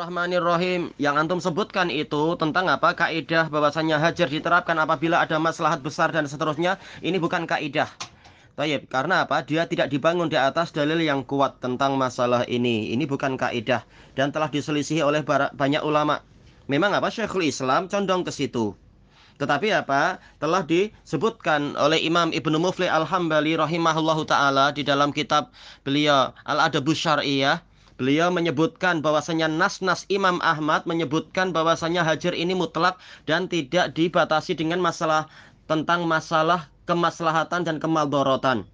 Rahmanirrahim yang antum sebutkan itu tentang apa kaidah bahwasanya hajar diterapkan apabila ada maslahat besar dan seterusnya ini bukan kaidah Tayyip, karena apa? Dia tidak dibangun di atas dalil yang kuat tentang masalah ini. Ini bukan kaidah dan telah diselisihi oleh banyak ulama. Memang apa Syekhul Islam condong ke situ. Tetapi apa? Telah disebutkan oleh Imam Ibnu Mufli Al-Hambali rahimahullahu taala di dalam kitab beliau Al-Adabus Syar'iyyah Beliau menyebutkan bahwasanya nas-nas Imam Ahmad menyebutkan bahwasanya hajar ini mutlak dan tidak dibatasi dengan masalah tentang masalah kemaslahatan dan kemaldorotan.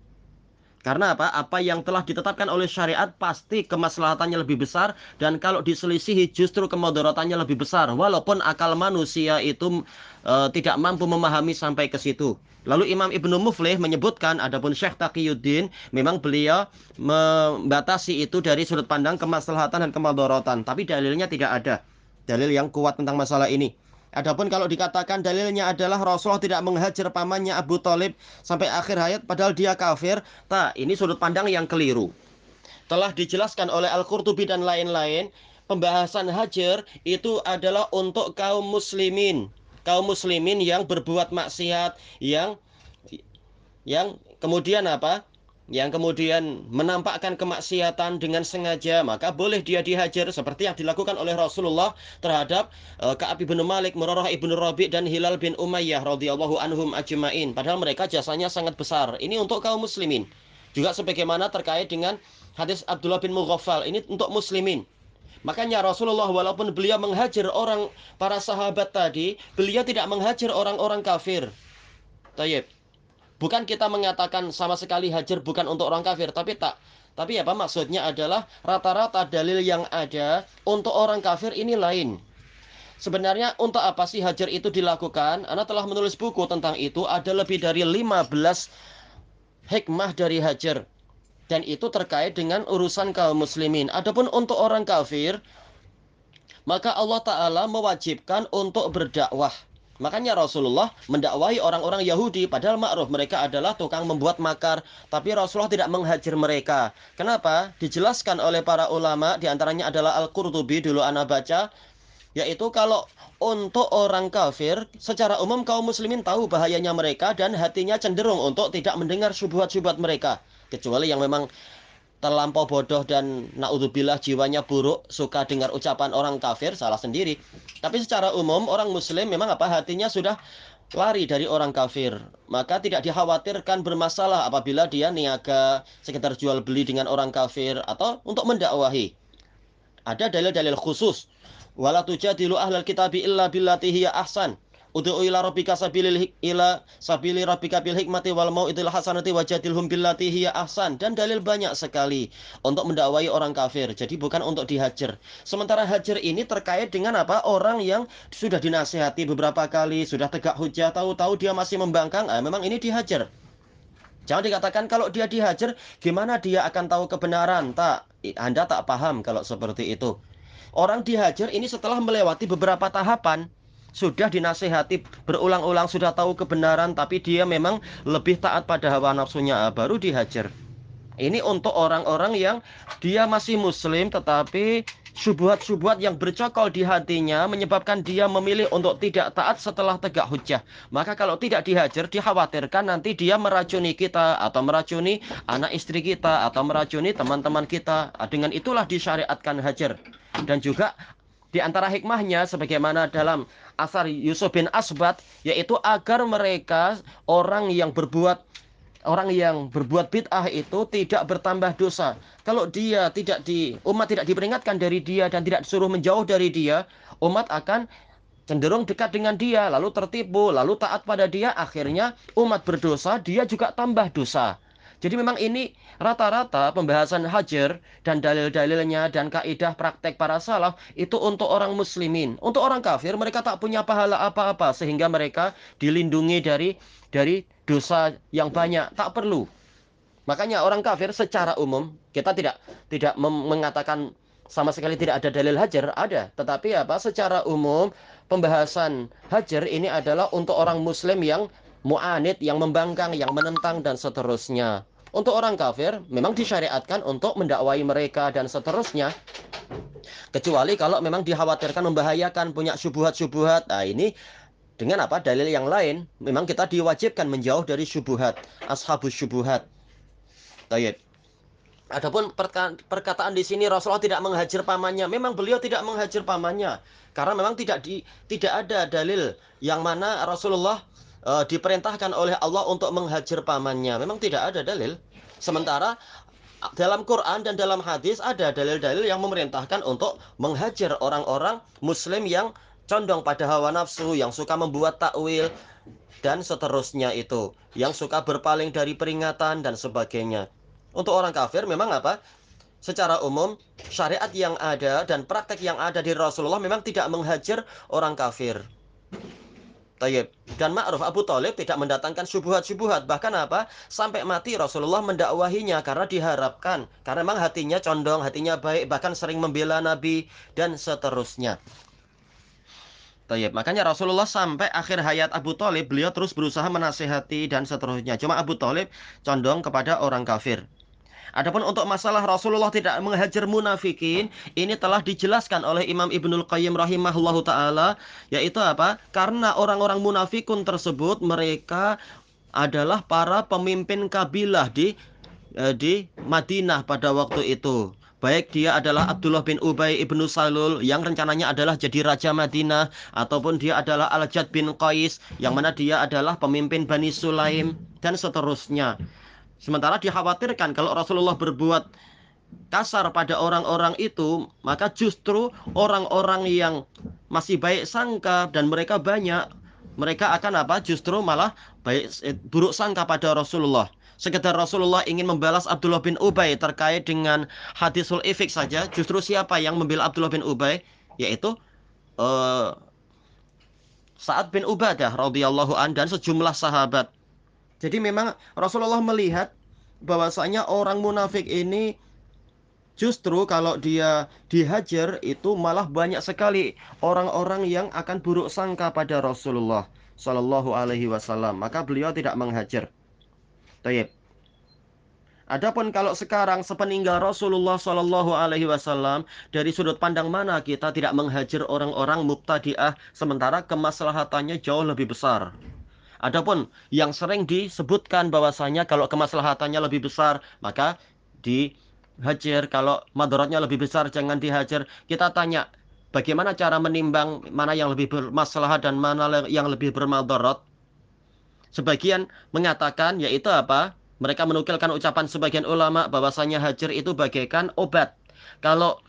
Karena apa? Apa yang telah ditetapkan oleh syariat pasti kemaslahatannya lebih besar dan kalau diselisihi justru kemudaratannya lebih besar walaupun akal manusia itu e, tidak mampu memahami sampai ke situ. Lalu Imam Ibnu Muflih menyebutkan adapun Syekh Taqiyuddin memang beliau membatasi itu dari sudut pandang kemaslahatan dan kemudaratan, tapi dalilnya tidak ada. Dalil yang kuat tentang masalah ini. Adapun kalau dikatakan dalilnya adalah Rasulullah tidak menghajar pamannya Abu Talib sampai akhir hayat padahal dia kafir. Tak, ini sudut pandang yang keliru. Telah dijelaskan oleh Al-Qurtubi dan lain-lain, pembahasan hajar itu adalah untuk kaum muslimin. Kaum muslimin yang berbuat maksiat, yang yang kemudian apa? Yang kemudian menampakkan kemaksiatan dengan sengaja maka boleh dia dihajar seperti yang dilakukan oleh Rasulullah terhadap uh, Ka'ab bin Malik, Murarah ibnu Rabi dan Hilal bin Umayyah radhiyallahu anhum ajmain. Padahal mereka jasanya sangat besar. Ini untuk kaum muslimin. Juga sebagaimana terkait dengan hadis Abdullah bin Mughaffal. Ini untuk muslimin. Makanya Rasulullah walaupun beliau menghajar orang para sahabat tadi, beliau tidak menghajar orang-orang kafir. Tayyib. Bukan kita mengatakan sama sekali hajar bukan untuk orang kafir, tapi tak. Tapi apa maksudnya adalah rata-rata dalil yang ada untuk orang kafir ini lain. Sebenarnya untuk apa sih hajar itu dilakukan? Anda telah menulis buku tentang itu, ada lebih dari 15 hikmah dari hajar. Dan itu terkait dengan urusan kaum muslimin. Adapun untuk orang kafir, maka Allah Ta'ala mewajibkan untuk berdakwah. Makanya Rasulullah mendakwahi orang-orang Yahudi padahal ma'ruf mereka adalah tukang membuat makar, tapi Rasulullah tidak menghajar mereka. Kenapa? Dijelaskan oleh para ulama di antaranya adalah Al-Qurtubi dulu anak baca yaitu kalau untuk orang kafir secara umum kaum muslimin tahu bahayanya mereka dan hatinya cenderung untuk tidak mendengar syubhat-syubhat mereka kecuali yang memang terlampau bodoh dan naudzubillah jiwanya buruk, suka dengar ucapan orang kafir, salah sendiri. Tapi secara umum orang muslim memang apa hatinya sudah lari dari orang kafir. Maka tidak dikhawatirkan bermasalah apabila dia niaga, sekitar jual beli dengan orang kafir atau untuk mendakwahi. Ada dalil-dalil khusus. Wala tujadilu ahlal kitabi illa billati hiya ahsan. Ud'u ila rabbika sabilil ila sabili rabbika bil hikmati wal mau'itil hasanati wajadilhum billati hiya ahsan dan dalil banyak sekali untuk mendakwai orang kafir. Jadi bukan untuk dihajar. Sementara hajar ini terkait dengan apa? Orang yang sudah dinasihati beberapa kali, sudah tegak hujah, tahu-tahu dia masih membangkang, ah, memang ini dihajar. Jangan dikatakan kalau dia dihajar, gimana dia akan tahu kebenaran? Tak, Anda tak paham kalau seperti itu. Orang dihajar ini setelah melewati beberapa tahapan sudah dinasehati berulang-ulang sudah tahu kebenaran tapi dia memang lebih taat pada hawa nafsunya baru dihajar. Ini untuk orang-orang yang dia masih muslim tetapi subuhat-subuhat yang bercokol di hatinya menyebabkan dia memilih untuk tidak taat setelah tegak hujah. Maka kalau tidak dihajar, dikhawatirkan nanti dia meracuni kita atau meracuni anak istri kita atau meracuni teman-teman kita. Dengan itulah disyariatkan hajar. Dan juga di antara hikmahnya sebagaimana dalam asar Yusuf bin Asbat yaitu agar mereka orang yang berbuat orang yang berbuat bid'ah itu tidak bertambah dosa. Kalau dia tidak di umat tidak diperingatkan dari dia dan tidak disuruh menjauh dari dia, umat akan cenderung dekat dengan dia, lalu tertipu, lalu taat pada dia, akhirnya umat berdosa, dia juga tambah dosa. Jadi memang ini rata-rata pembahasan hajar dan dalil-dalilnya dan kaidah praktek para salaf itu untuk orang muslimin. Untuk orang kafir mereka tak punya pahala apa-apa sehingga mereka dilindungi dari dari dosa yang banyak, tak perlu. Makanya orang kafir secara umum kita tidak tidak mengatakan sama sekali tidak ada dalil hajar, ada. Tetapi apa? Secara umum pembahasan hajar ini adalah untuk orang muslim yang mu'anid, yang membangkang, yang menentang, dan seterusnya. Untuk orang kafir, memang disyariatkan untuk mendakwai mereka dan seterusnya. Kecuali kalau memang dikhawatirkan membahayakan, punya syubuhat-syubuhat. Nah ini dengan apa? Dalil yang lain, memang kita diwajibkan menjauh dari syubuhat. Ashabus syubuhat. Tayyip. Adapun perkataan di sini Rasulullah tidak menghajar pamannya. Memang beliau tidak menghajar pamannya karena memang tidak di tidak ada dalil yang mana Rasulullah uh, diperintahkan oleh Allah untuk menghajar pamannya. Memang tidak ada dalil. Sementara dalam Quran dan dalam hadis ada dalil-dalil yang memerintahkan untuk menghajar orang-orang muslim yang condong pada hawa nafsu, yang suka membuat takwil dan seterusnya itu, yang suka berpaling dari peringatan dan sebagainya. Untuk orang kafir memang apa? Secara umum syariat yang ada dan praktek yang ada di Rasulullah memang tidak menghajar orang kafir. Tayyib. Dan ma'ruf Abu Talib tidak mendatangkan syubuhat-syubuhat. Bahkan apa? Sampai mati Rasulullah mendakwahinya karena diharapkan. Karena memang hatinya condong, hatinya baik, bahkan sering membela Nabi dan seterusnya. Tayyib. Makanya Rasulullah sampai akhir hayat Abu Talib, beliau terus berusaha menasehati dan seterusnya. Cuma Abu Talib condong kepada orang kafir. Adapun untuk masalah Rasulullah tidak menghajar munafikin, ini telah dijelaskan oleh Imam Ibnul Qayyim rahimahullahu taala, yaitu apa? Karena orang-orang munafikun tersebut mereka adalah para pemimpin kabilah di eh, di Madinah pada waktu itu. Baik dia adalah Abdullah bin Ubay ibnu Salul yang rencananya adalah jadi Raja Madinah Ataupun dia adalah Al-Jad bin Qais yang mana dia adalah pemimpin Bani Sulaim dan seterusnya Sementara dikhawatirkan kalau Rasulullah berbuat kasar pada orang-orang itu, maka justru orang-orang yang masih baik sangka dan mereka banyak, mereka akan apa? Justru malah baik eh, buruk sangka pada Rasulullah. Sekedar Rasulullah ingin membalas Abdullah bin Ubay terkait dengan hadisul ifik saja, justru siapa yang membela Abdullah bin Ubay? Yaitu uh, Sa'ad bin Ubadah radhiyallahu an dan sejumlah sahabat. Jadi memang Rasulullah melihat bahwasanya orang munafik ini justru kalau dia dihajar itu malah banyak sekali orang-orang yang akan buruk sangka pada Rasulullah Shallallahu Alaihi Wasallam. Maka beliau tidak menghajar. Tayyip. Adapun kalau sekarang sepeninggal Rasulullah Shallallahu Alaihi Wasallam dari sudut pandang mana kita tidak menghajar orang-orang mubtadi'ah sementara kemaslahatannya jauh lebih besar. Adapun yang sering disebutkan bahwasanya kalau kemaslahatannya lebih besar, maka dihajar. Kalau madaratnya lebih besar, jangan dihajar. Kita tanya, bagaimana cara menimbang mana yang lebih bermasalah dan mana yang lebih bermadarat? Sebagian mengatakan, yaitu apa? Mereka menukilkan ucapan sebagian ulama bahwasanya hajar itu bagaikan obat. Kalau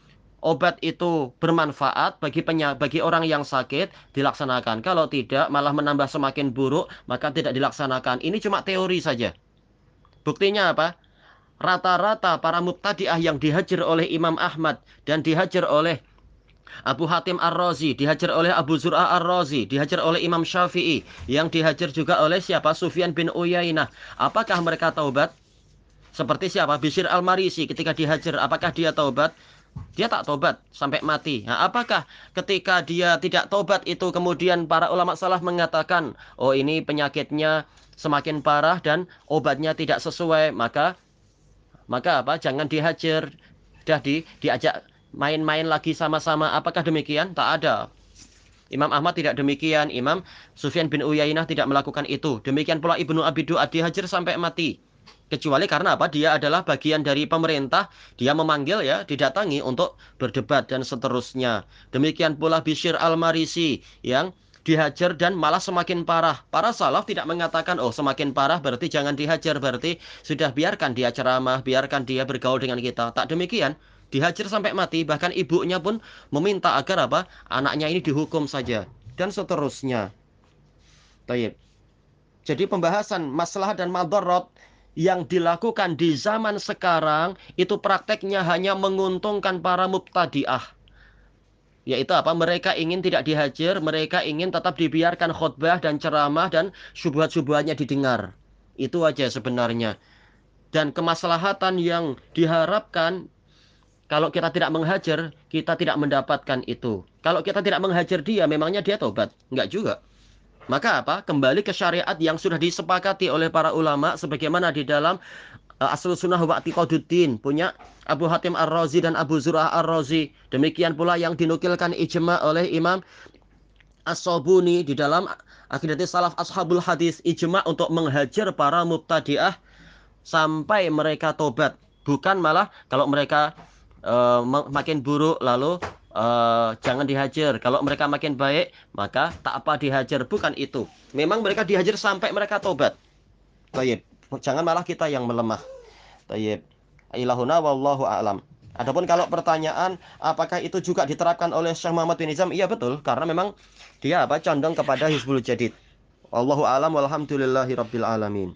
obat itu bermanfaat bagi penya, bagi orang yang sakit dilaksanakan. Kalau tidak malah menambah semakin buruk, maka tidak dilaksanakan. Ini cuma teori saja. Buktinya apa? Rata-rata para mubtadi'ah yang dihajar oleh Imam Ahmad dan dihajar oleh Abu Hatim Ar-Razi, dihajar oleh Abu Zur'ah Ar-Razi, dihajar oleh Imam Syafi'i, yang dihajar juga oleh siapa? Sufyan bin Uyainah. Apakah mereka taubat? Seperti siapa? Bisir Al-Marisi ketika dihajar, apakah dia taubat? Dia tak tobat sampai mati. Nah, apakah ketika dia tidak tobat itu kemudian para ulama salah mengatakan, oh ini penyakitnya semakin parah dan obatnya tidak sesuai, maka maka apa? Jangan dihajar, dah di diajak main-main lagi sama-sama. Apakah demikian? Tak ada. Imam Ahmad tidak demikian, Imam Sufyan bin Uyainah tidak melakukan itu. Demikian pula Ibnu Abi Du'ad dihajar sampai mati. Kecuali karena apa? Dia adalah bagian dari pemerintah, dia memanggil ya, didatangi untuk berdebat dan seterusnya. Demikian pula Bishir Al-Marisi yang dihajar dan malah semakin parah. Para salaf tidak mengatakan, oh semakin parah berarti jangan dihajar, berarti sudah biarkan dia ceramah, biarkan dia bergaul dengan kita. Tak demikian, dihajar sampai mati, bahkan ibunya pun meminta agar apa? Anaknya ini dihukum saja dan seterusnya. Taib. Jadi pembahasan masalah dan madarat yang dilakukan di zaman sekarang itu prakteknya hanya menguntungkan para mubtadi'ah. Yaitu apa? Mereka ingin tidak dihajar, mereka ingin tetap dibiarkan khutbah dan ceramah dan syubhat-syubhatnya didengar. Itu aja sebenarnya. Dan kemaslahatan yang diharapkan kalau kita tidak menghajar, kita tidak mendapatkan itu. Kalau kita tidak menghajar dia, memangnya dia tobat? Enggak juga. Maka apa? Kembali ke syariat yang sudah disepakati oleh para ulama sebagaimana di dalam uh, Asal Sunnah wa Atiqaduddin punya Abu Hatim Ar-Razi dan Abu Zur'ah Ar-Razi. Demikian pula yang dinukilkan ijma oleh Imam As-Sabuni di dalam Akidat Salaf Ashabul Hadis ijma untuk menghajar para mubtadi'ah sampai mereka tobat. Bukan malah kalau mereka uh, makin buruk lalu uh, jangan dihajar. Kalau mereka makin baik, maka tak apa dihajar. Bukan itu. Memang mereka dihajar sampai mereka tobat. Baik. Jangan malah kita yang melemah. Baik. Ilahuna wallahu a'lam. Adapun kalau pertanyaan apakah itu juga diterapkan oleh Syekh Muhammad bin Izam? Iya betul, karena memang dia apa condong kepada Hizbul Jadid. Allahu a'lam walhamdulillahi rabbil alamin.